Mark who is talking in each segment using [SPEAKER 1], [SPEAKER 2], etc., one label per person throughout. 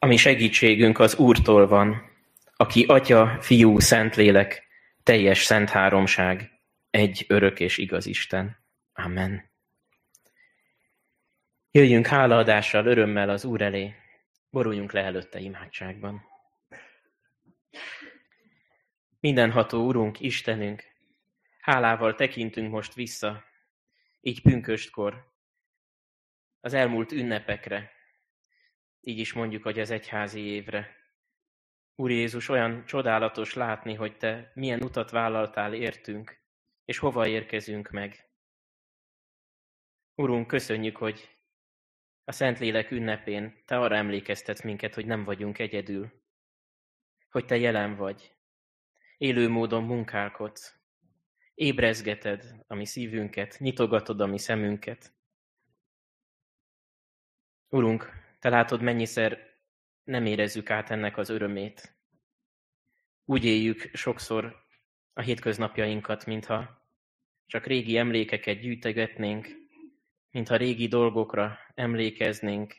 [SPEAKER 1] Ami segítségünk az Úrtól van, aki Atya, Fiú, Szentlélek, teljes szent háromság, egy örök és igaz Isten. Amen. Jöjjünk hálaadással, örömmel az Úr elé, boruljunk le előtte imádságban. Mindenható Urunk, Istenünk, hálával tekintünk most vissza, így pünköstkor, az elmúlt ünnepekre, így is mondjuk, hogy az egyházi évre. Úr Jézus, olyan csodálatos látni, hogy Te milyen utat vállaltál értünk, és hova érkezünk meg. Urunk, köszönjük, hogy a Szentlélek ünnepén Te arra emlékeztetsz minket, hogy nem vagyunk egyedül, hogy Te jelen vagy, élő módon munkálkodsz, ébrezgeted a mi szívünket, nyitogatod a mi szemünket. Urunk, te látod, mennyiszer nem érezzük át ennek az örömét. Úgy éljük sokszor a hétköznapjainkat, mintha csak régi emlékeket gyűjtegetnénk, mintha régi dolgokra emlékeznénk,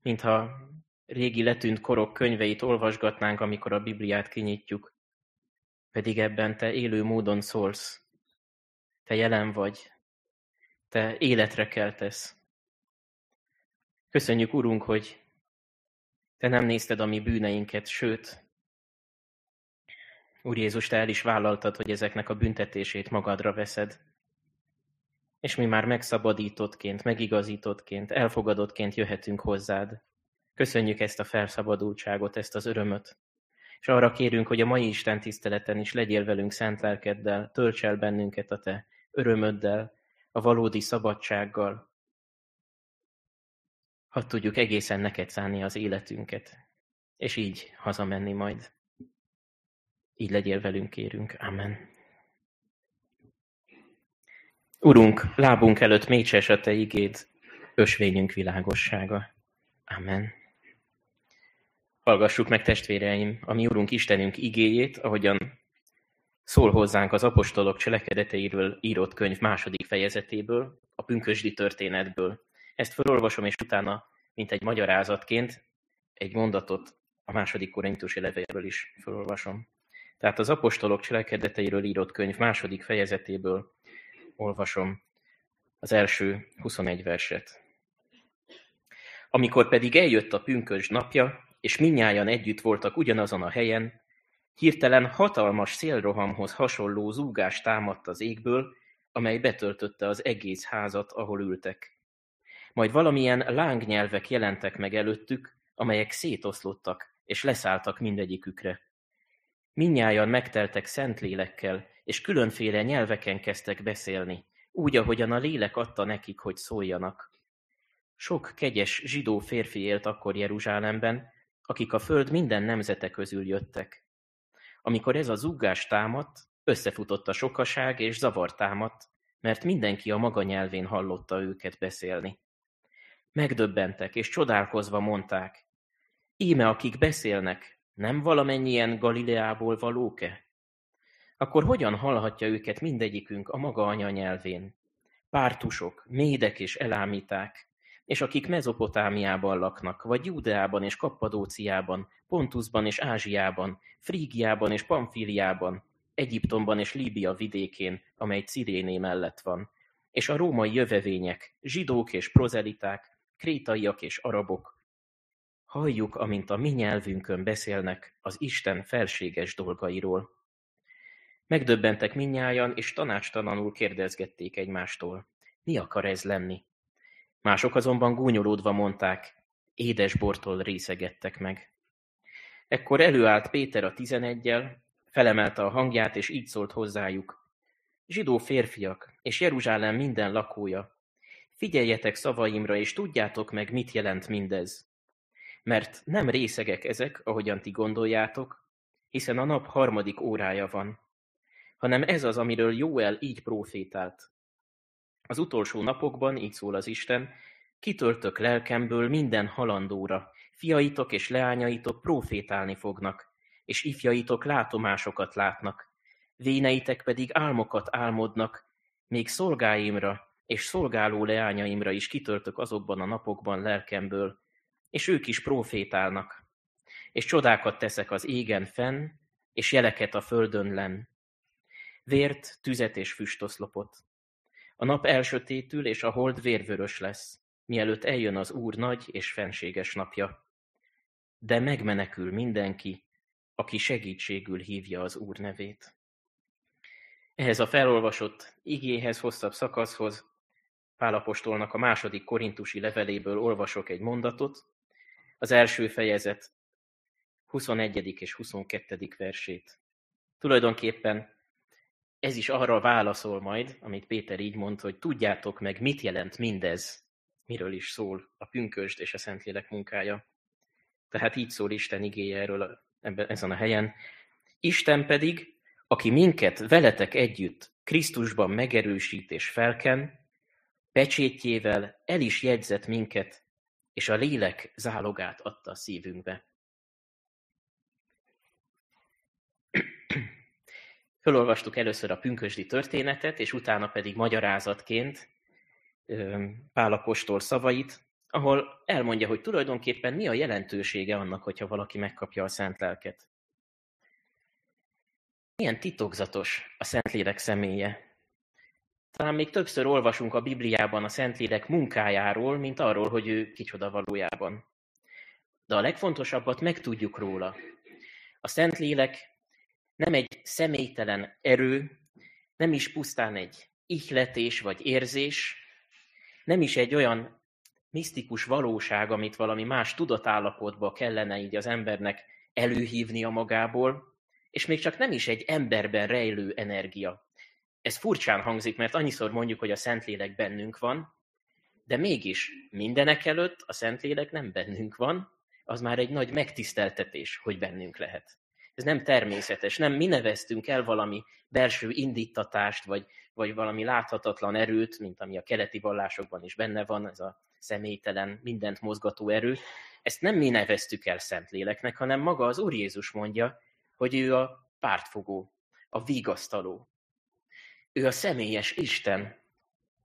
[SPEAKER 1] mintha régi letűnt korok könyveit olvasgatnánk, amikor a Bibliát kinyitjuk. Pedig ebben te élő módon szólsz. Te jelen vagy. Te életre keltesz. Köszönjük, Urunk, hogy Te nem nézted a mi bűneinket, sőt, Úr Jézus, Te el is vállaltad, hogy ezeknek a büntetését magadra veszed. És mi már megszabadítottként, megigazítottként, elfogadottként jöhetünk hozzád. Köszönjük ezt a felszabadultságot, ezt az örömöt. És arra kérünk, hogy a mai Isten tiszteleten is legyél velünk szent lelkeddel, tölts el bennünket a Te örömöddel, a valódi szabadsággal, Hadd tudjuk egészen neked szánni az életünket, és így hazamenni majd. Így legyél velünk, kérünk. Amen. Urunk, lábunk előtt mécses a Te igéd, ösvényünk világossága. Amen. Hallgassuk meg, testvéreim, a mi Urunk Istenünk igéjét, ahogyan szól hozzánk az apostolok cselekedeteiről írott könyv második fejezetéből, a pünkösdi történetből, ezt felolvasom, és utána, mint egy magyarázatként, egy mondatot a második korintusi levélről is felolvasom. Tehát az apostolok cselekedeteiről írott könyv második fejezetéből olvasom az első 21 verset. Amikor pedig eljött a pünkös napja, és minnyáján együtt voltak ugyanazon a helyen, hirtelen hatalmas szélrohamhoz hasonló zúgás támadt az égből, amely betöltötte az egész házat, ahol ültek. Majd valamilyen lángnyelvek jelentek meg előttük, amelyek szétoszlottak, és leszálltak mindegyikükre. Minnyájan megteltek szent lélekkel, és különféle nyelveken kezdtek beszélni, úgy, ahogyan a lélek adta nekik, hogy szóljanak. Sok kegyes zsidó férfi élt akkor Jeruzsálemben, akik a föld minden nemzete közül jöttek. Amikor ez a zúgás támadt, összefutott a sokaság és zavar támadt, mert mindenki a maga nyelvén hallotta őket beszélni. Megdöbbentek, és csodálkozva mondták, íme akik beszélnek, nem valamennyien Galileából valóke? Akkor hogyan hallhatja őket mindegyikünk a maga anyanyelvén? Pártusok, médek és elámíták, és akik Mezopotámiában laknak, vagy Júdeában és Kappadóciában, Pontusban és Ázsiában, Frígiában és Pamfíliában, Egyiptomban és Líbia vidékén, amely Ciréné mellett van, és a római jövevények, zsidók és prozeliták, krétaiak és arabok, halljuk, amint a mi nyelvünkön beszélnek az Isten felséges dolgairól. Megdöbbentek minnyájan, és tanácstalanul kérdezgették egymástól. Mi akar ez lenni? Mások azonban gúnyolódva mondták, édesbortól részegettek meg. Ekkor előállt Péter a tizenegyel, felemelte a hangját, és így szólt hozzájuk. Zsidó férfiak, és Jeruzsálem minden lakója, Figyeljetek szavaimra, és tudjátok meg, mit jelent mindez. Mert nem részegek ezek, ahogyan ti gondoljátok, hiszen a nap harmadik órája van, hanem ez az, amiről Jóel így profétált. Az utolsó napokban, így szól az Isten, kitöltök lelkemből minden halandóra, fiaitok és leányaitok profétálni fognak, és ifjaitok látomásokat látnak, véneitek pedig álmokat álmodnak, még szolgáimra, és szolgáló leányaimra is kitöltök azokban a napokban lelkemből, és ők is profétálnak, és csodákat teszek az égen fenn, és jeleket a földön len. Vért, tüzet és füstoszlopot. A nap elsötétül, és a hold vérvörös lesz, mielőtt eljön az Úr nagy és fenséges napja. De megmenekül mindenki, aki segítségül hívja az Úr nevét. Ehhez a felolvasott igéhez, hosszabb szakaszhoz Pálapostolnak a második korintusi leveléből olvasok egy mondatot, az első fejezet 21. és 22. versét. Tulajdonképpen ez is arra válaszol majd, amit Péter így mond, hogy tudjátok meg, mit jelent mindez, miről is szól a pünkösd és a Szentlélek munkája. Tehát így szól Isten igéje erről ebben, ezen a helyen. Isten pedig, aki minket veletek együtt Krisztusban megerősít és felken, pecsétjével el is jegyzett minket, és a lélek zálogát adta a szívünkbe. Fölolvastuk először a pünkösdi történetet, és utána pedig magyarázatként Pálapostól szavait, ahol elmondja, hogy tulajdonképpen mi a jelentősége annak, hogyha valaki megkapja a szent lelket. Milyen titokzatos a Szentlélek személye. Talán még többször olvasunk a Bibliában a Szentlélek munkájáról, mint arról, hogy ő kicsoda valójában. De a legfontosabbat megtudjuk róla. A Szentlélek nem egy személytelen erő, nem is pusztán egy ihletés vagy érzés, nem is egy olyan misztikus valóság, amit valami más tudatállapotba kellene így az embernek előhívnia magából, és még csak nem is egy emberben rejlő energia. Ez furcsán hangzik, mert annyiszor mondjuk, hogy a Szentlélek bennünk van, de mégis mindenek előtt a Szentlélek nem bennünk van, az már egy nagy megtiszteltetés, hogy bennünk lehet. Ez nem természetes, nem mi neveztünk el valami belső indítatást, vagy, vagy valami láthatatlan erőt, mint ami a keleti vallásokban is benne van, ez a személytelen, mindent mozgató erő. Ezt nem mi neveztük el Szentléleknek, hanem maga az Úr Jézus mondja, hogy ő a pártfogó, a vigasztaló. Ő a személyes Isten,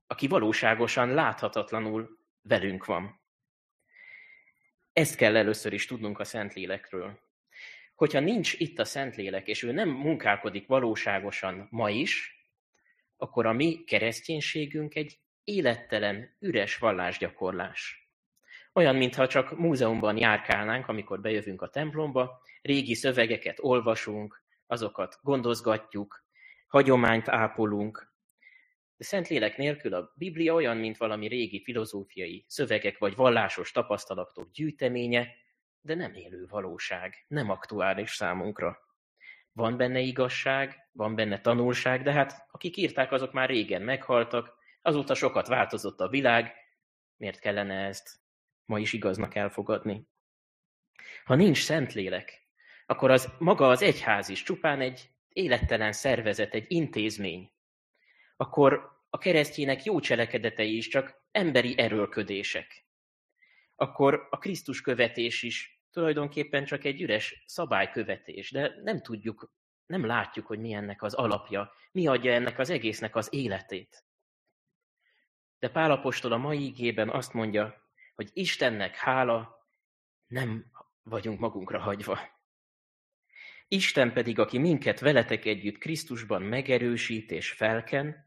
[SPEAKER 1] aki valóságosan láthatatlanul velünk van. Ezt kell először is tudnunk a Szentlélekről. Hogyha nincs itt a Szentlélek, és ő nem munkálkodik valóságosan ma is, akkor a mi kereszténységünk egy élettelen, üres vallásgyakorlás. Olyan, mintha csak múzeumban járkálnánk, amikor bejövünk a templomba, régi szövegeket olvasunk, azokat gondozgatjuk, hagyományt ápolunk. De Szentlélek nélkül a Biblia olyan, mint valami régi filozófiai szövegek vagy vallásos tapasztalatok gyűjteménye, de nem élő valóság, nem aktuális számunkra. Van benne igazság, van benne tanulság, de hát akik írták, azok már régen meghaltak, azóta sokat változott a világ, miért kellene ezt ma is igaznak elfogadni? Ha nincs Szentlélek, akkor az maga az egyház is csupán egy élettelen szervezet, egy intézmény. Akkor a keresztjének jó cselekedetei is csak emberi erőlködések. Akkor a Krisztus követés is tulajdonképpen csak egy üres szabálykövetés, de nem tudjuk, nem látjuk, hogy mi ennek az alapja, mi adja ennek az egésznek az életét. De Pálapostól a mai ígében azt mondja, hogy Istennek hála, nem vagyunk magunkra hagyva. Isten pedig, aki minket veletek együtt Krisztusban megerősít és felken,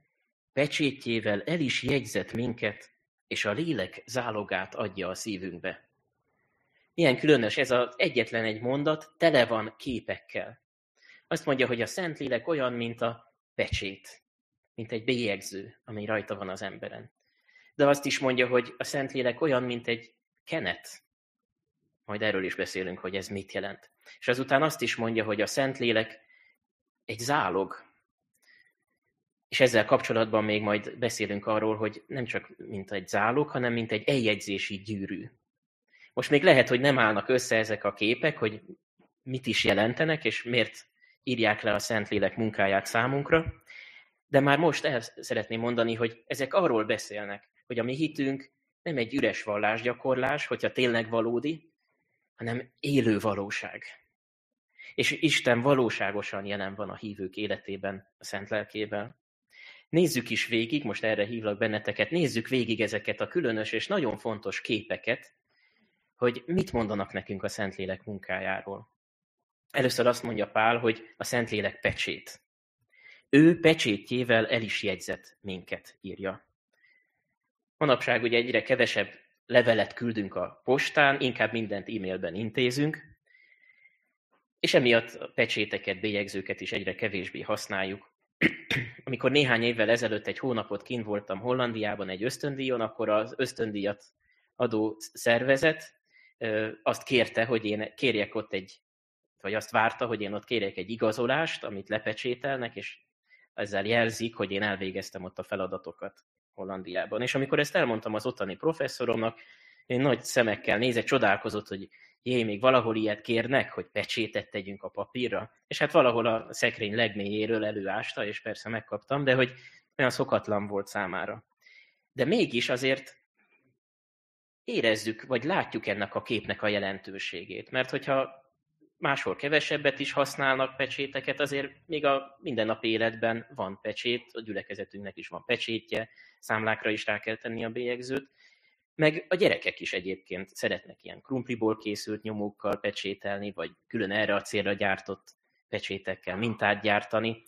[SPEAKER 1] pecsétjével el is jegyzett minket, és a lélek zálogát adja a szívünkbe. Milyen különös ez az egyetlen egy mondat, tele van képekkel. Azt mondja, hogy a Szentlélek olyan, mint a pecsét, mint egy bélyegző, ami rajta van az emberen. De azt is mondja, hogy a Szentlélek olyan, mint egy kenet. Majd erről is beszélünk, hogy ez mit jelent. És azután azt is mondja, hogy a Szentlélek egy zálog. És ezzel kapcsolatban még majd beszélünk arról, hogy nem csak mint egy zálog, hanem mint egy eljegyzési gyűrű. Most még lehet, hogy nem állnak össze ezek a képek, hogy mit is jelentenek, és miért írják le a Szentlélek munkáját számunkra, de már most el szeretném mondani, hogy ezek arról beszélnek, hogy a mi hitünk nem egy üres vallásgyakorlás, hogyha tényleg valódi, hanem élő valóság. És Isten valóságosan jelen van a hívők életében, a Szent Lelkével. Nézzük is végig, most erre hívlak benneteket, nézzük végig ezeket a különös és nagyon fontos képeket, hogy mit mondanak nekünk a Szentlélek munkájáról. Először azt mondja Pál, hogy a Szentlélek pecsét. Ő pecsétjével el is jegyzett minket, írja. Manapság ugye egyre kevesebb levelet küldünk a postán, inkább mindent e-mailben intézünk, és emiatt a pecséteket, bélyegzőket is egyre kevésbé használjuk. Amikor néhány évvel ezelőtt egy hónapot kint voltam Hollandiában egy ösztöndíjon, akkor az ösztöndíjat adó szervezet azt kérte, hogy én kérjek ott egy, vagy azt várta, hogy én ott kérjek egy igazolást, amit lepecsételnek, és ezzel jelzik, hogy én elvégeztem ott a feladatokat Hollandiában. És amikor ezt elmondtam az ottani professzoromnak, én nagy szemekkel nézett, csodálkozott, hogy jé, még valahol ilyet kérnek, hogy pecsétet tegyünk a papírra. És hát valahol a szekrény legmélyéről előásta, és persze megkaptam, de hogy olyan szokatlan volt számára. De mégis azért érezzük, vagy látjuk ennek a képnek a jelentőségét. Mert hogyha máshol kevesebbet is használnak pecséteket, azért még a mindennapi életben van pecsét, a gyülekezetünknek is van pecsétje, számlákra is rá kell tenni a bélyegzőt, meg a gyerekek is egyébként szeretnek ilyen krumpliból készült nyomókkal pecsételni, vagy külön erre a célra gyártott pecsétekkel mintát gyártani.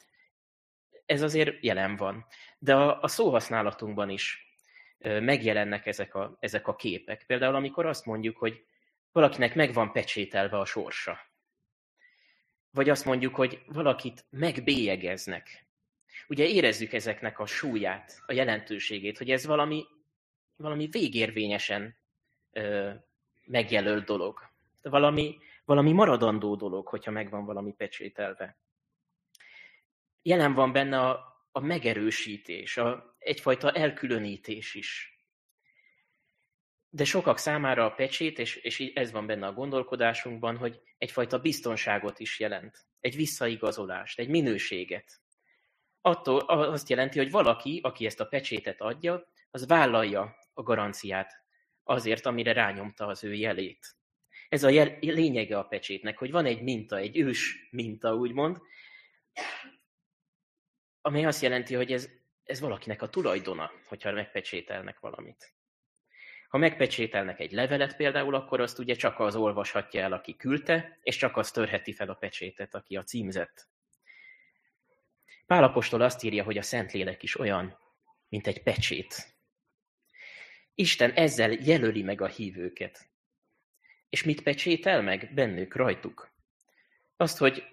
[SPEAKER 1] Ez azért jelen van. De a, a szóhasználatunkban is megjelennek ezek a, ezek a képek. Például amikor azt mondjuk, hogy valakinek meg van pecsételve a sorsa. Vagy azt mondjuk, hogy valakit megbélyegeznek. Ugye érezzük ezeknek a súlyát, a jelentőségét, hogy ez valami valami végérvényesen ö, megjelölt dolog. Valami, valami maradandó dolog, hogyha megvan valami pecsételve. Jelen van benne a, a megerősítés, a, egyfajta elkülönítés is. De sokak számára a pecsét, és, és ez van benne a gondolkodásunkban, hogy egyfajta biztonságot is jelent. Egy visszaigazolást, egy minőséget. Attól azt jelenti, hogy valaki, aki ezt a pecsétet adja, az vállalja a garanciát azért, amire rányomta az ő jelét. Ez a jel, lényege a pecsétnek, hogy van egy minta, egy ős minta, úgymond, ami azt jelenti, hogy ez, ez valakinek a tulajdona, hogyha megpecsételnek valamit. Ha megpecsételnek egy levelet például, akkor azt ugye csak az olvashatja el, aki küldte, és csak az törheti fel a pecsétet, aki a címzett. Pálapostól azt írja, hogy a Szentlélek is olyan, mint egy pecsét, Isten ezzel jelöli meg a hívőket. És mit pecsétel meg bennük, rajtuk? Azt, hogy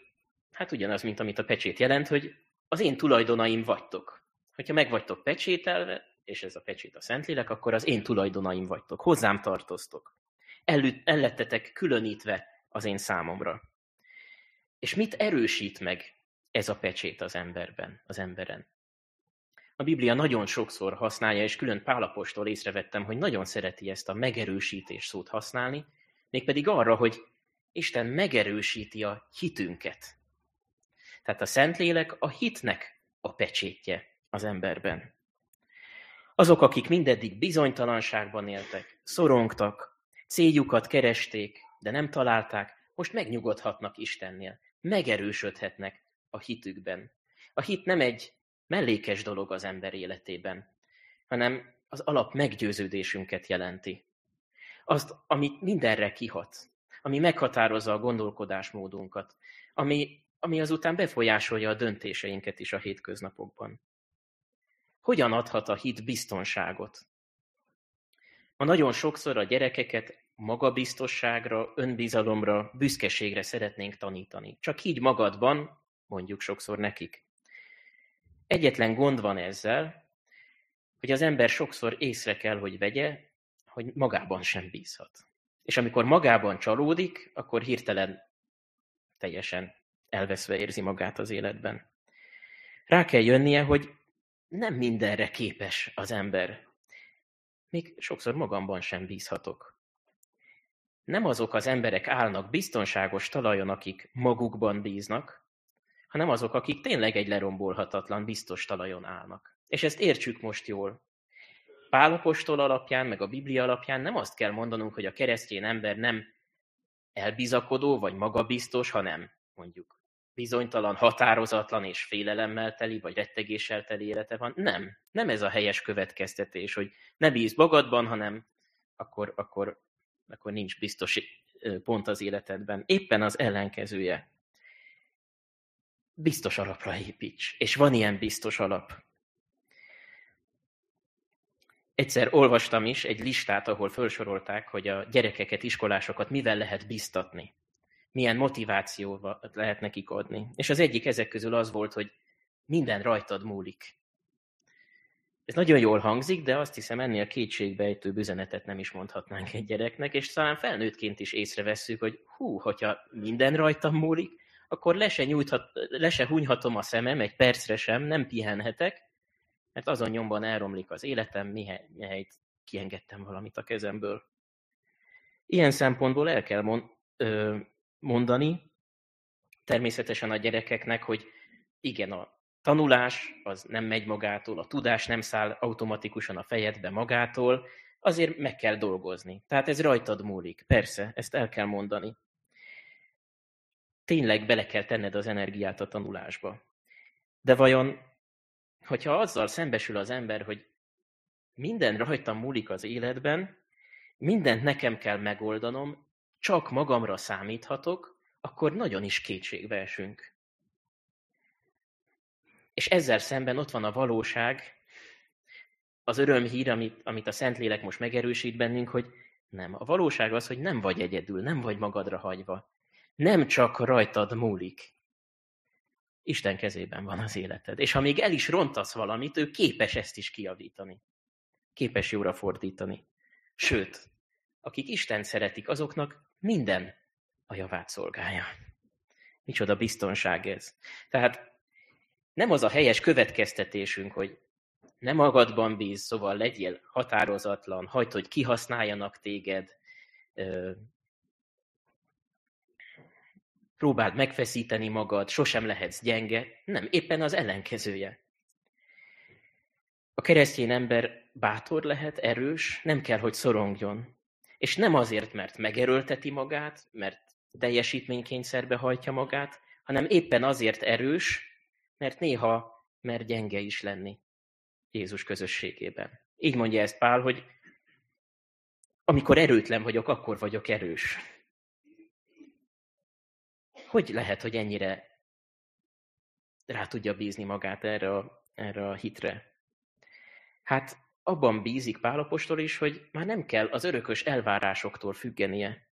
[SPEAKER 1] hát ugyanaz, mint amit a pecsét jelent, hogy az én tulajdonaim vagytok. Hogyha meg vagytok pecsételve, és ez a pecsét a Szentlélek, akkor az én tulajdonaim vagytok. Hozzám tartoztok. ellettetek különítve az én számomra. És mit erősít meg ez a pecsét az emberben, az emberen? A Biblia nagyon sokszor használja, és külön Pálapostól észrevettem, hogy nagyon szereti ezt a megerősítés szót használni, mégpedig arra, hogy Isten megerősíti a hitünket. Tehát a Szentlélek a hitnek a pecsétje az emberben. Azok, akik mindeddig bizonytalanságban éltek, szorongtak, céljukat keresték, de nem találták, most megnyugodhatnak Istennél, megerősödhetnek a hitükben. A hit nem egy mellékes dolog az ember életében, hanem az alap meggyőződésünket jelenti. Azt, ami mindenre kihat, ami meghatározza a gondolkodásmódunkat, ami, ami azután befolyásolja a döntéseinket is a hétköznapokban. Hogyan adhat a hit biztonságot? Ma nagyon sokszor a gyerekeket magabiztosságra, önbizalomra, büszkeségre szeretnénk tanítani. Csak így magadban, mondjuk sokszor nekik. Egyetlen gond van ezzel, hogy az ember sokszor észre kell, hogy vegye, hogy magában sem bízhat. És amikor magában csalódik, akkor hirtelen teljesen elveszve érzi magát az életben. Rá kell jönnie, hogy nem mindenre képes az ember. Még sokszor magamban sem bízhatok. Nem azok az emberek állnak biztonságos talajon, akik magukban bíznak, hanem azok, akik tényleg egy lerombolhatatlan, biztos talajon állnak. És ezt értsük most jól. Pálapostól alapján, meg a Biblia alapján nem azt kell mondanunk, hogy a keresztény ember nem elbizakodó vagy magabiztos, hanem mondjuk bizonytalan, határozatlan és félelemmel teli, vagy rettegéssel teli élete van. Nem. Nem ez a helyes következtetés, hogy ne bíz magadban, hanem akkor, akkor akkor nincs biztos pont az életedben. Éppen az ellenkezője. Biztos alapra építs. És van ilyen biztos alap. Egyszer olvastam is egy listát, ahol felsorolták, hogy a gyerekeket, iskolásokat mivel lehet biztatni. Milyen motivációval lehet nekik adni. És az egyik ezek közül az volt, hogy minden rajtad múlik. Ez nagyon jól hangzik, de azt hiszem ennél kétségbejtő üzenetet nem is mondhatnánk egy gyereknek, és talán felnőttként is észrevesszük, hogy hú, hogyha minden rajtam múlik, akkor le se, nyújthat, le se hunyhatom a szemem egy percre sem, nem pihenhetek, mert azon nyomban elromlik az életem, mihelyt kiengedtem valamit a kezemből. Ilyen szempontból el kell mond, ö, mondani természetesen a gyerekeknek, hogy igen, a tanulás az nem megy magától, a tudás nem száll automatikusan a fejedbe magától, azért meg kell dolgozni. Tehát ez rajtad múlik. Persze, ezt el kell mondani. Tényleg bele kell tenned az energiát a tanulásba. De vajon, hogyha azzal szembesül az ember, hogy minden rajtam múlik az életben, mindent nekem kell megoldanom, csak magamra számíthatok, akkor nagyon is kétségbe esünk. És ezzel szemben ott van a valóság, az örömhír, amit, amit a Szentlélek most megerősít bennünk, hogy nem. A valóság az, hogy nem vagy egyedül, nem vagy magadra hagyva. Nem csak rajtad múlik. Isten kezében van az életed. És ha még el is rontasz valamit, ő képes ezt is kiavítani. Képes jóra fordítani. Sőt, akik Isten szeretik, azoknak minden a javát szolgálja. Micsoda biztonság ez. Tehát nem az a helyes következtetésünk, hogy nem magadban bíz, szóval legyél határozatlan, hagyd, hogy kihasználjanak téged, próbáld megfeszíteni magad, sosem lehetsz gyenge. Nem, éppen az ellenkezője. A keresztény ember bátor lehet, erős, nem kell, hogy szorongjon. És nem azért, mert megerőlteti magát, mert teljesítménykényszerbe hajtja magát, hanem éppen azért erős, mert néha mer gyenge is lenni Jézus közösségében. Így mondja ezt Pál, hogy amikor erőtlen vagyok, akkor vagyok erős. Hogy lehet, hogy ennyire rá tudja bízni magát erre a, erre a hitre? Hát abban bízik Pálapostól is, hogy már nem kell az örökös elvárásoktól függenie.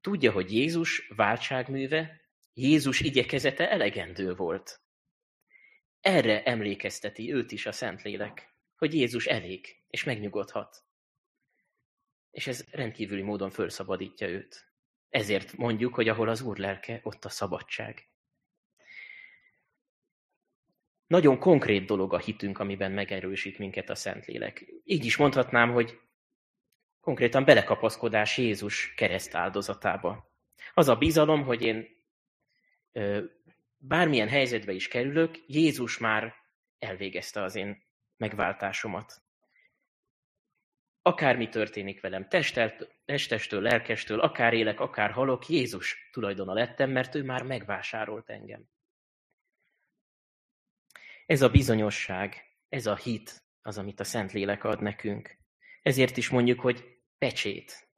[SPEAKER 1] Tudja, hogy Jézus váltságműve, Jézus igyekezete elegendő volt. Erre emlékezteti őt is a Szentlélek, hogy Jézus elég, és megnyugodhat. És ez rendkívüli módon felszabadítja őt. Ezért mondjuk, hogy ahol az Úr lelke, ott a szabadság. Nagyon konkrét dolog a hitünk, amiben megerősít minket a Szentlélek. Így is mondhatnám, hogy konkrétan belekapaszkodás Jézus kereszt áldozatába. Az a bizalom, hogy én bármilyen helyzetbe is kerülök, Jézus már elvégezte az én megváltásomat. Akármi történik velem, testestől, lelkestől, akár élek, akár halok, Jézus tulajdona lettem, mert ő már megvásárolt engem. Ez a bizonyosság, ez a hit az, amit a Szentlélek ad nekünk. Ezért is mondjuk, hogy pecsét.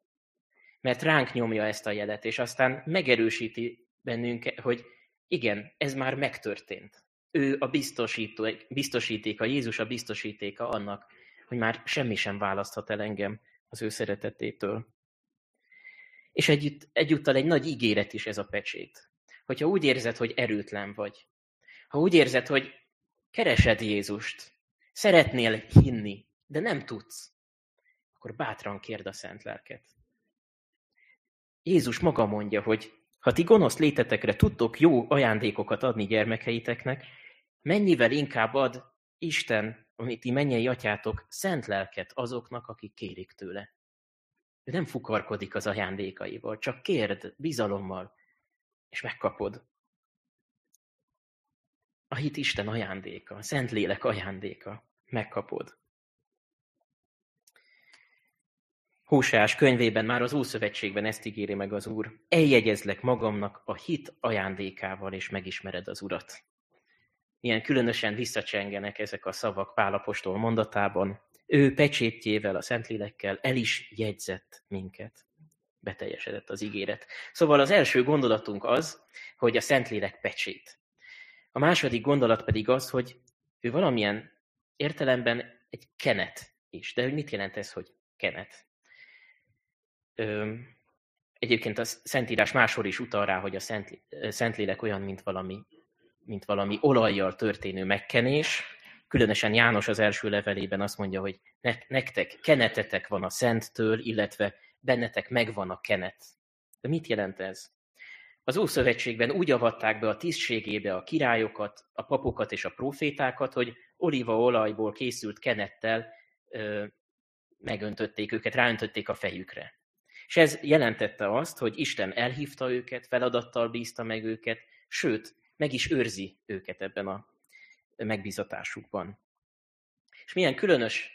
[SPEAKER 1] Mert ránk nyomja ezt a jelet, és aztán megerősíti bennünk, hogy igen, ez már megtörtént. Ő a biztosító, biztosítéka, Jézus a biztosítéka annak, hogy már semmi sem választhat el engem az ő szeretetétől. És együtt, egyúttal egy nagy ígéret is ez a pecsét. Hogyha úgy érzed, hogy erőtlen vagy, ha úgy érzed, hogy keresed Jézust, szeretnél hinni, de nem tudsz, akkor bátran kérd a szent lelket. Jézus maga mondja, hogy ha ti gonosz létetekre tudtok jó ajándékokat adni gyermekeiteknek, mennyivel inkább ad Isten, amit ti mennyei atyátok, szent lelket azoknak, akik kérik tőle. Ő nem fukarkodik az ajándékaival, csak kérd bizalommal, és megkapod. A hit Isten ajándéka, a Szent Lélek ajándéka. Megkapod. Hóseás könyvében már az Ószövetségben ezt ígéri meg az Úr. Eljegyezlek magamnak a hit ajándékával, és megismered az Urat. Milyen különösen visszacsengenek ezek a szavak Pálapostól mondatában. Ő pecsétjével, a Szentlélekkel el is jegyzett minket. beteljesedett az ígéret. Szóval az első gondolatunk az, hogy a Szentlélek pecsét. A második gondolat pedig az, hogy ő valamilyen értelemben egy kenet is. De hogy mit jelent ez, hogy kenet? Ö, egyébként a Szentírás máshol is utal rá, hogy a Szent, Szentlélek olyan, mint valami, mint valami olajjal történő megkenés. Különösen János az első levelében azt mondja, hogy nektek kenetetek van a Szenttől, illetve bennetek megvan a kenet. De mit jelent ez? Az Ószövetségben úgy avatták be a tisztségébe a királyokat, a papokat és a profétákat, hogy olívaolajból készült kenettel ö, megöntötték őket, ráöntötték a fejükre. És ez jelentette azt, hogy Isten elhívta őket, feladattal bízta meg őket, sőt, meg is őrzi őket ebben a megbízatásukban. És milyen különös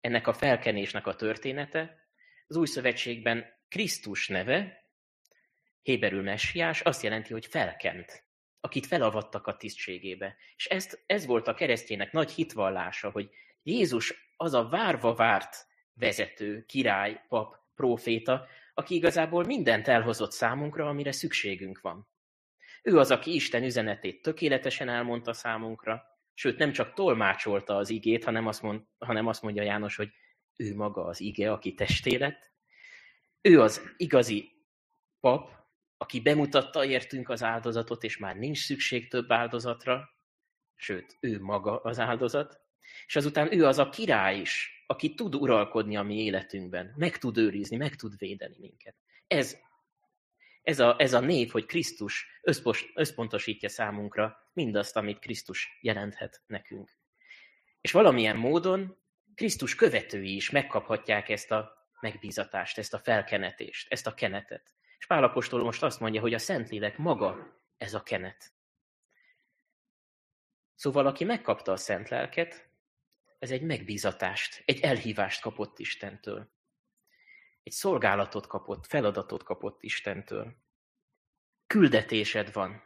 [SPEAKER 1] ennek a felkenésnek a története, az új szövetségben Krisztus neve, Héberül messiás, azt jelenti, hogy felkent, akit felavattak a tisztségébe. És ezt, ez volt a keresztjének nagy hitvallása, hogy Jézus az a várva várt vezető, király, pap, próféta, aki igazából mindent elhozott számunkra, amire szükségünk van. Ő az, aki Isten üzenetét tökéletesen elmondta számunkra, sőt nem csak tolmácsolta az igét, hanem azt, mond, hanem azt mondja János, hogy ő maga az ige, aki testé lett. Ő az igazi pap, aki bemutatta értünk az áldozatot, és már nincs szükség több áldozatra, sőt, ő maga az áldozat. És azután ő az a király is, aki tud uralkodni a mi életünkben, meg tud őrizni, meg tud védeni minket. Ez, ez, a, ez a név, hogy Krisztus összpontosítja számunkra mindazt, amit Krisztus jelenthet nekünk. És valamilyen módon Krisztus követői is megkaphatják ezt a megbízatást, ezt a felkenetést, ezt a kenetet. És Pálapostól most azt mondja, hogy a Szentlélek maga ez a kenet. Szóval aki megkapta a Szent Lelket, ez egy megbízatást, egy elhívást kapott Istentől. Egy szolgálatot kapott, feladatot kapott Istentől. Küldetésed van.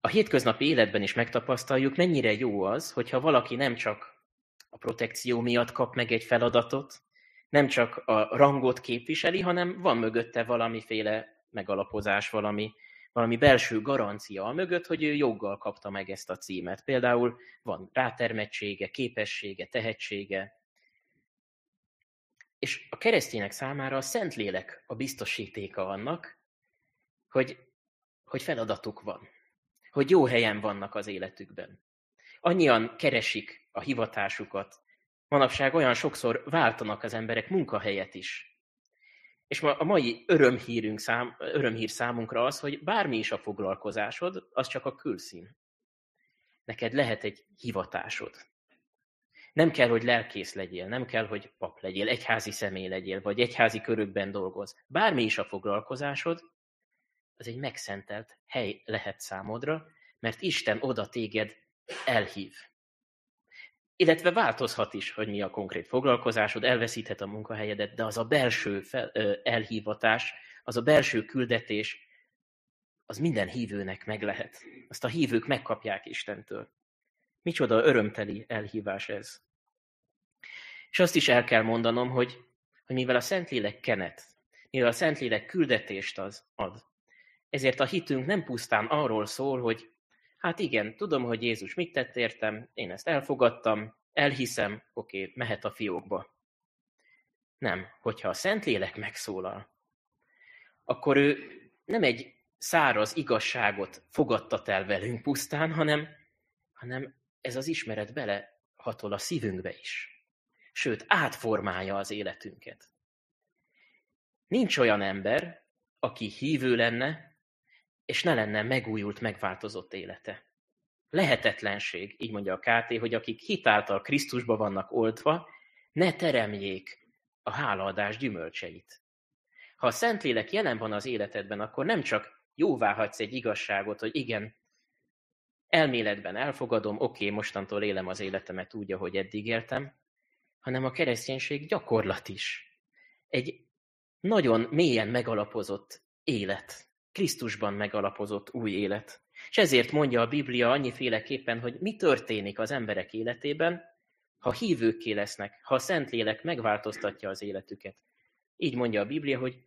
[SPEAKER 1] A hétköznapi életben is megtapasztaljuk, mennyire jó az, hogyha valaki nem csak a protekció miatt kap meg egy feladatot, nem csak a rangot képviseli, hanem van mögötte valamiféle megalapozás, valami valami belső garancia a mögött, hogy ő joggal kapta meg ezt a címet. Például van rátermettsége, képessége, tehetsége. És a keresztények számára a Szentlélek a biztosítéka annak, hogy, hogy feladatuk van, hogy jó helyen vannak az életükben. Annyian keresik a hivatásukat, manapság olyan sokszor váltanak az emberek munkahelyet is, és a mai örömhírünk szám, örömhír számunkra az, hogy bármi is a foglalkozásod, az csak a külszín. Neked lehet egy hivatásod. Nem kell, hogy lelkész legyél, nem kell, hogy pap legyél, egyházi személy legyél, vagy egyházi körökben dolgoz. Bármi is a foglalkozásod, az egy megszentelt hely lehet számodra, mert Isten oda téged elhív. Illetve változhat is, hogy mi a konkrét foglalkozásod, elveszíthet a munkahelyedet, de az a belső fel, elhívatás, az a belső küldetés, az minden hívőnek meg lehet. Azt a hívők megkapják Istentől. Micsoda örömteli elhívás ez. És azt is el kell mondanom, hogy, hogy mivel a Szentlélek kenet, mivel a Szentlélek küldetést az ad, ezért a hitünk nem pusztán arról szól, hogy Hát igen, tudom, hogy Jézus mit tett értem, én ezt elfogadtam, elhiszem, oké, mehet a fiókba. Nem, hogyha a Szentlélek megszólal, akkor ő nem egy száraz igazságot fogadtat el velünk pusztán, hanem, hanem ez az ismeret bele hatol a szívünkbe is. Sőt, átformálja az életünket. Nincs olyan ember, aki hívő lenne, és ne lenne megújult, megváltozott élete. Lehetetlenség, így mondja a KT, hogy akik hitáltal Krisztusba vannak oltva, ne teremjék a hálaadás gyümölcseit. Ha a Szentlélek jelen van az életedben, akkor nem csak jóvá hagysz egy igazságot, hogy igen, elméletben elfogadom, oké, mostantól élem az életemet úgy, ahogy eddig éltem, hanem a kereszténység gyakorlat is. Egy nagyon mélyen megalapozott élet. Krisztusban megalapozott új élet. És ezért mondja a Biblia annyiféleképpen, hogy mi történik az emberek életében, ha hívőkké lesznek, ha a Szentlélek megváltoztatja az életüket. Így mondja a Biblia, hogy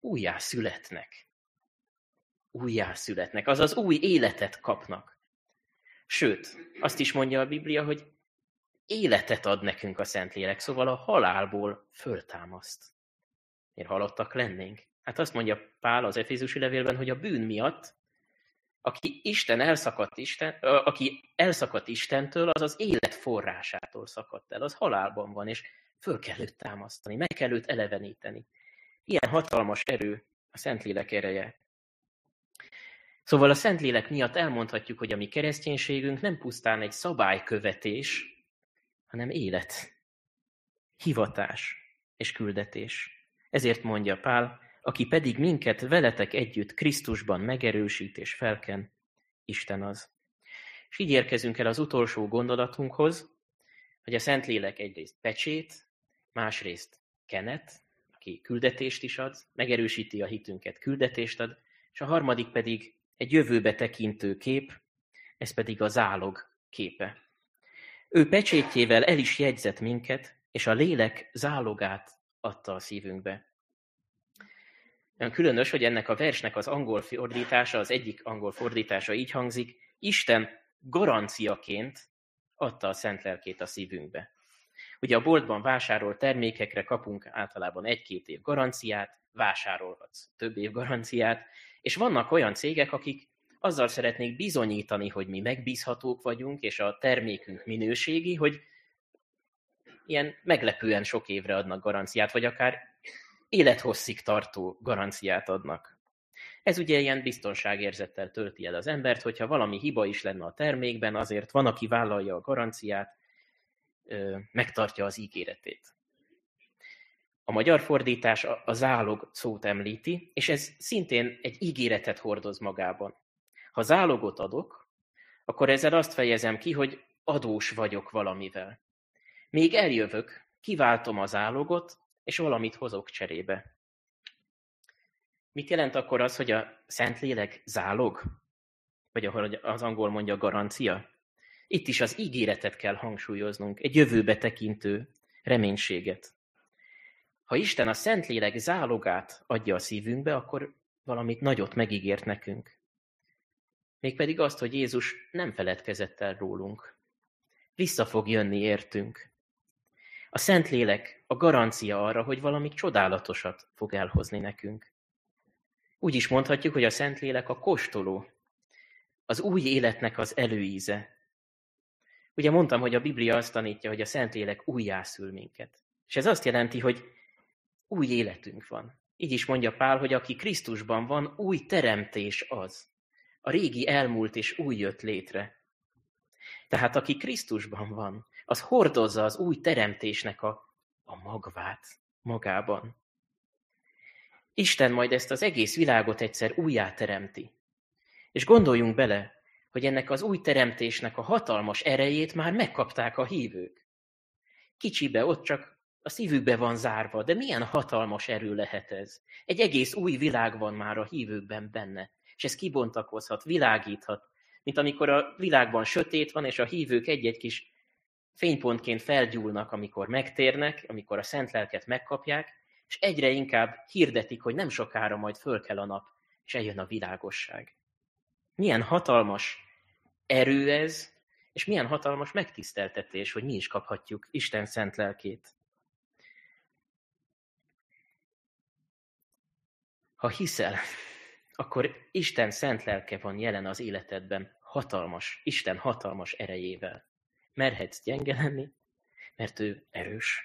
[SPEAKER 1] újjá születnek. Újjá születnek, azaz új életet kapnak. Sőt, azt is mondja a Biblia, hogy életet ad nekünk a Szentlélek, szóval a halálból föltámaszt. Miért halottak lennénk? Hát azt mondja Pál az Efézusi levélben, hogy a bűn miatt, aki Isten elszakadt Isten, aki elszakadt Istentől, az az élet forrásától szakadt el, az halálban van, és föl kell őt támasztani, meg kell őt eleveníteni. Ilyen hatalmas erő a Szentlélek ereje. Szóval a Szentlélek miatt elmondhatjuk, hogy a mi kereszténységünk nem pusztán egy szabálykövetés, hanem élet, hivatás és küldetés. Ezért mondja Pál, aki pedig minket veletek együtt Krisztusban megerősít és felken, Isten az. És így érkezünk el az utolsó gondolatunkhoz, hogy a Szentlélek egyrészt pecsét, másrészt kenet, aki küldetést is ad, megerősíti a hitünket, küldetést ad, és a harmadik pedig egy jövőbe tekintő kép, ez pedig a zálog képe. Ő pecsétjével el is jegyzett minket, és a lélek zálogát adta a szívünkbe. Olyan különös, hogy ennek a versnek az angol fordítása, az egyik angol fordítása így hangzik, Isten garanciaként adta a szent lelkét a szívünkbe. Ugye a boltban vásárolt termékekre kapunk általában egy-két év garanciát, vásárolhatsz több év garanciát, és vannak olyan cégek, akik azzal szeretnék bizonyítani, hogy mi megbízhatók vagyunk, és a termékünk minőségi, hogy ilyen meglepően sok évre adnak garanciát, vagy akár élethosszig tartó garanciát adnak. Ez ugye ilyen biztonságérzettel tölti el az embert, hogyha valami hiba is lenne a termékben, azért van, aki vállalja a garanciát, megtartja az ígéretét. A magyar fordítás a zálog szót említi, és ez szintén egy ígéretet hordoz magában. Ha zálogot adok, akkor ezzel azt fejezem ki, hogy adós vagyok valamivel. Még eljövök, kiváltom az zálogot, és valamit hozok cserébe. Mit jelent akkor az, hogy a Szentlélek zálog? Vagy ahol az angol mondja garancia? Itt is az ígéretet kell hangsúlyoznunk, egy jövőbe tekintő reménységet. Ha Isten a Szentlélek zálogát adja a szívünkbe, akkor valamit nagyot megígért nekünk. Mégpedig azt, hogy Jézus nem feledkezett el rólunk. Vissza fog jönni értünk. A Szentlélek a garancia arra, hogy valami csodálatosat fog elhozni nekünk. Úgy is mondhatjuk, hogy a Szentlélek a kóstoló, az új életnek az előíze. Ugye mondtam, hogy a Biblia azt tanítja, hogy a Szentlélek újjászül minket. És ez azt jelenti, hogy új életünk van. Így is mondja Pál, hogy aki Krisztusban van, új teremtés az. A régi elmúlt és új jött létre. Tehát aki Krisztusban van, az hordozza az új teremtésnek a, a magvát magában. Isten majd ezt az egész világot egyszer újjá teremti. És gondoljunk bele, hogy ennek az új teremtésnek a hatalmas erejét már megkapták a hívők. Kicsibe ott csak a szívükbe van zárva, de milyen hatalmas erő lehet ez? Egy egész új világ van már a hívőkben benne, és ez kibontakozhat, világíthat, mint amikor a világban sötét van, és a hívők egy-egy kis fénypontként felgyúlnak, amikor megtérnek, amikor a szent lelket megkapják, és egyre inkább hirdetik, hogy nem sokára majd föl kell a nap, és eljön a világosság. Milyen hatalmas erő ez, és milyen hatalmas megtiszteltetés, hogy mi is kaphatjuk Isten szent lelkét. Ha hiszel, akkor Isten szent lelke van jelen az életedben, hatalmas, Isten hatalmas erejével. Merhetsz gyenge lenni, mert ő erős.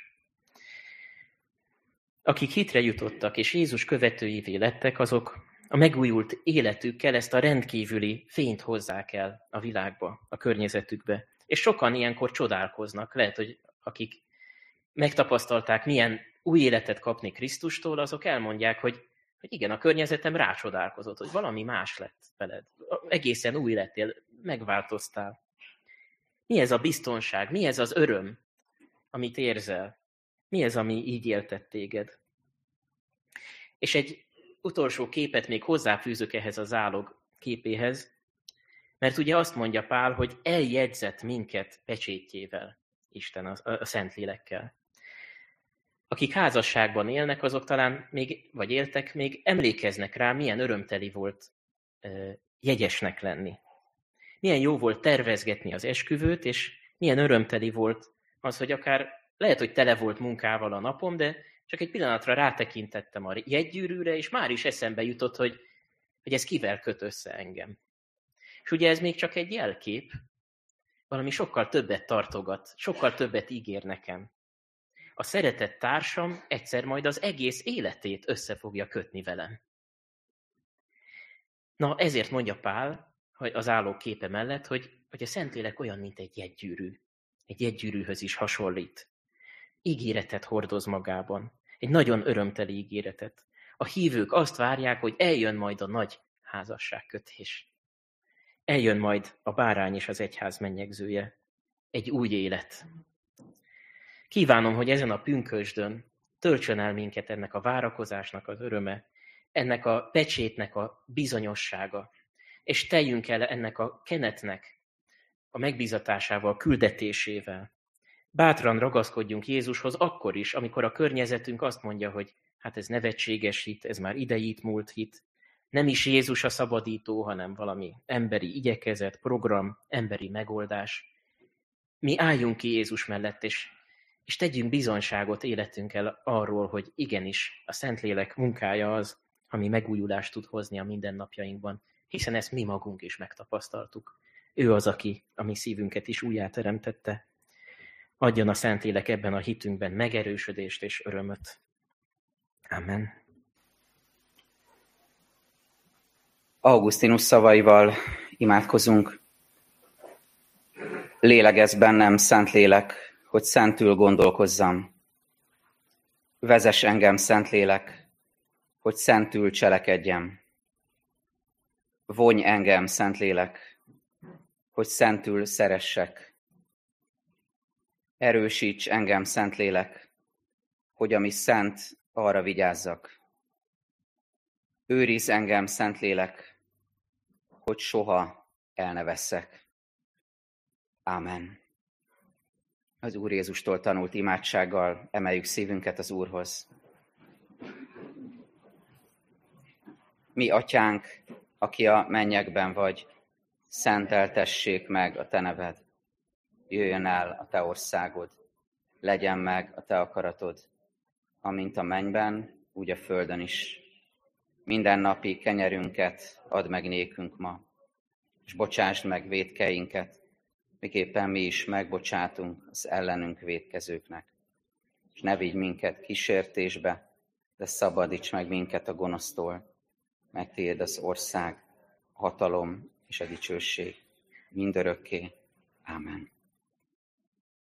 [SPEAKER 1] Akik hitre jutottak és Jézus követőivé lettek, azok a megújult életükkel ezt a rendkívüli fényt hozzák el a világba, a környezetükbe. És sokan ilyenkor csodálkoznak. Lehet, hogy akik megtapasztalták, milyen új életet kapni Krisztustól, azok elmondják, hogy, hogy igen, a környezetem rácsodálkozott, hogy valami más lett veled. Egészen új lettél, megváltoztál. Mi ez a biztonság? Mi ez az öröm, amit érzel? Mi ez, ami így éltett téged? És egy utolsó képet még hozzáfűzök ehhez a zálog képéhez, mert ugye azt mondja Pál, hogy eljegyzett minket pecsétjével, Isten a, a Szentlélekkel. akik házasságban élnek, azok talán még, vagy éltek, még emlékeznek rá, milyen örömteli volt jegyesnek lenni. Milyen jó volt tervezgetni az esküvőt, és milyen örömteli volt az, hogy akár lehet, hogy tele volt munkával a napom, de csak egy pillanatra rátekintettem a jegygyűrűre, és már is eszembe jutott, hogy, hogy ez kivel köt össze engem. És ugye ez még csak egy jelkép, valami sokkal többet tartogat, sokkal többet ígér nekem. A szeretett társam egyszer majd az egész életét össze fogja kötni velem. Na, ezért mondja Pál, hogy az álló képe mellett, hogy, hogy a Szentlélek olyan, mint egy jegygyűrű. Egy jegygyűrűhöz is hasonlít. Ígéretet hordoz magában. Egy nagyon örömteli ígéretet. A hívők azt várják, hogy eljön majd a nagy házasságkötés. Eljön majd a bárány és az egyház mennyegzője. Egy új élet. Kívánom, hogy ezen a pünkösdön töltsön el minket ennek a várakozásnak az öröme, ennek a pecsétnek a bizonyossága, és teljünk el ennek a kenetnek a megbízatásával, küldetésével. Bátran ragaszkodjunk Jézushoz akkor is, amikor a környezetünk azt mondja, hogy hát ez nevetséges hit, ez már idejét múlt hit, nem is Jézus a szabadító, hanem valami emberi igyekezet, program, emberi megoldás. Mi álljunk ki Jézus mellett, és, és tegyünk bizonságot életünkkel arról, hogy igenis a Szentlélek munkája az, ami megújulást tud hozni a mindennapjainkban, hiszen ezt mi magunk is megtapasztaltuk. Ő az, aki a mi szívünket is újjáteremtette. Adjon a Szentlélek ebben a hitünkben megerősödést és örömöt. Amen.
[SPEAKER 2] Augustinus szavaival imádkozunk. Lélegez bennem, Szent Lélek, hogy szentül gondolkozzam. Vezes engem, Szent Lélek, hogy szentül cselekedjem. Vonj engem, Szentlélek, hogy szentül szeressek. Erősíts engem, Szentlélek, hogy ami szent, arra vigyázzak. Őriz engem, Szentlélek, hogy soha el ne veszek. Ámen. Az Úr Jézustól tanult imádsággal emeljük szívünket az Úrhoz. Mi, Atyánk, aki a mennyekben vagy, szenteltessék meg a Te neved. Jöjjön el a Te országod, legyen meg a Te akaratod, amint a mennyben, úgy a földön is. Minden napi kenyerünket add meg nékünk ma, és bocsásd meg védkeinket, miképpen mi is megbocsátunk az ellenünk védkezőknek. És ne vigy minket kísértésbe, de szabadíts meg minket a gonosztól, mert tiéd az ország, hatalom és a dicsőség mindörökké. Amen.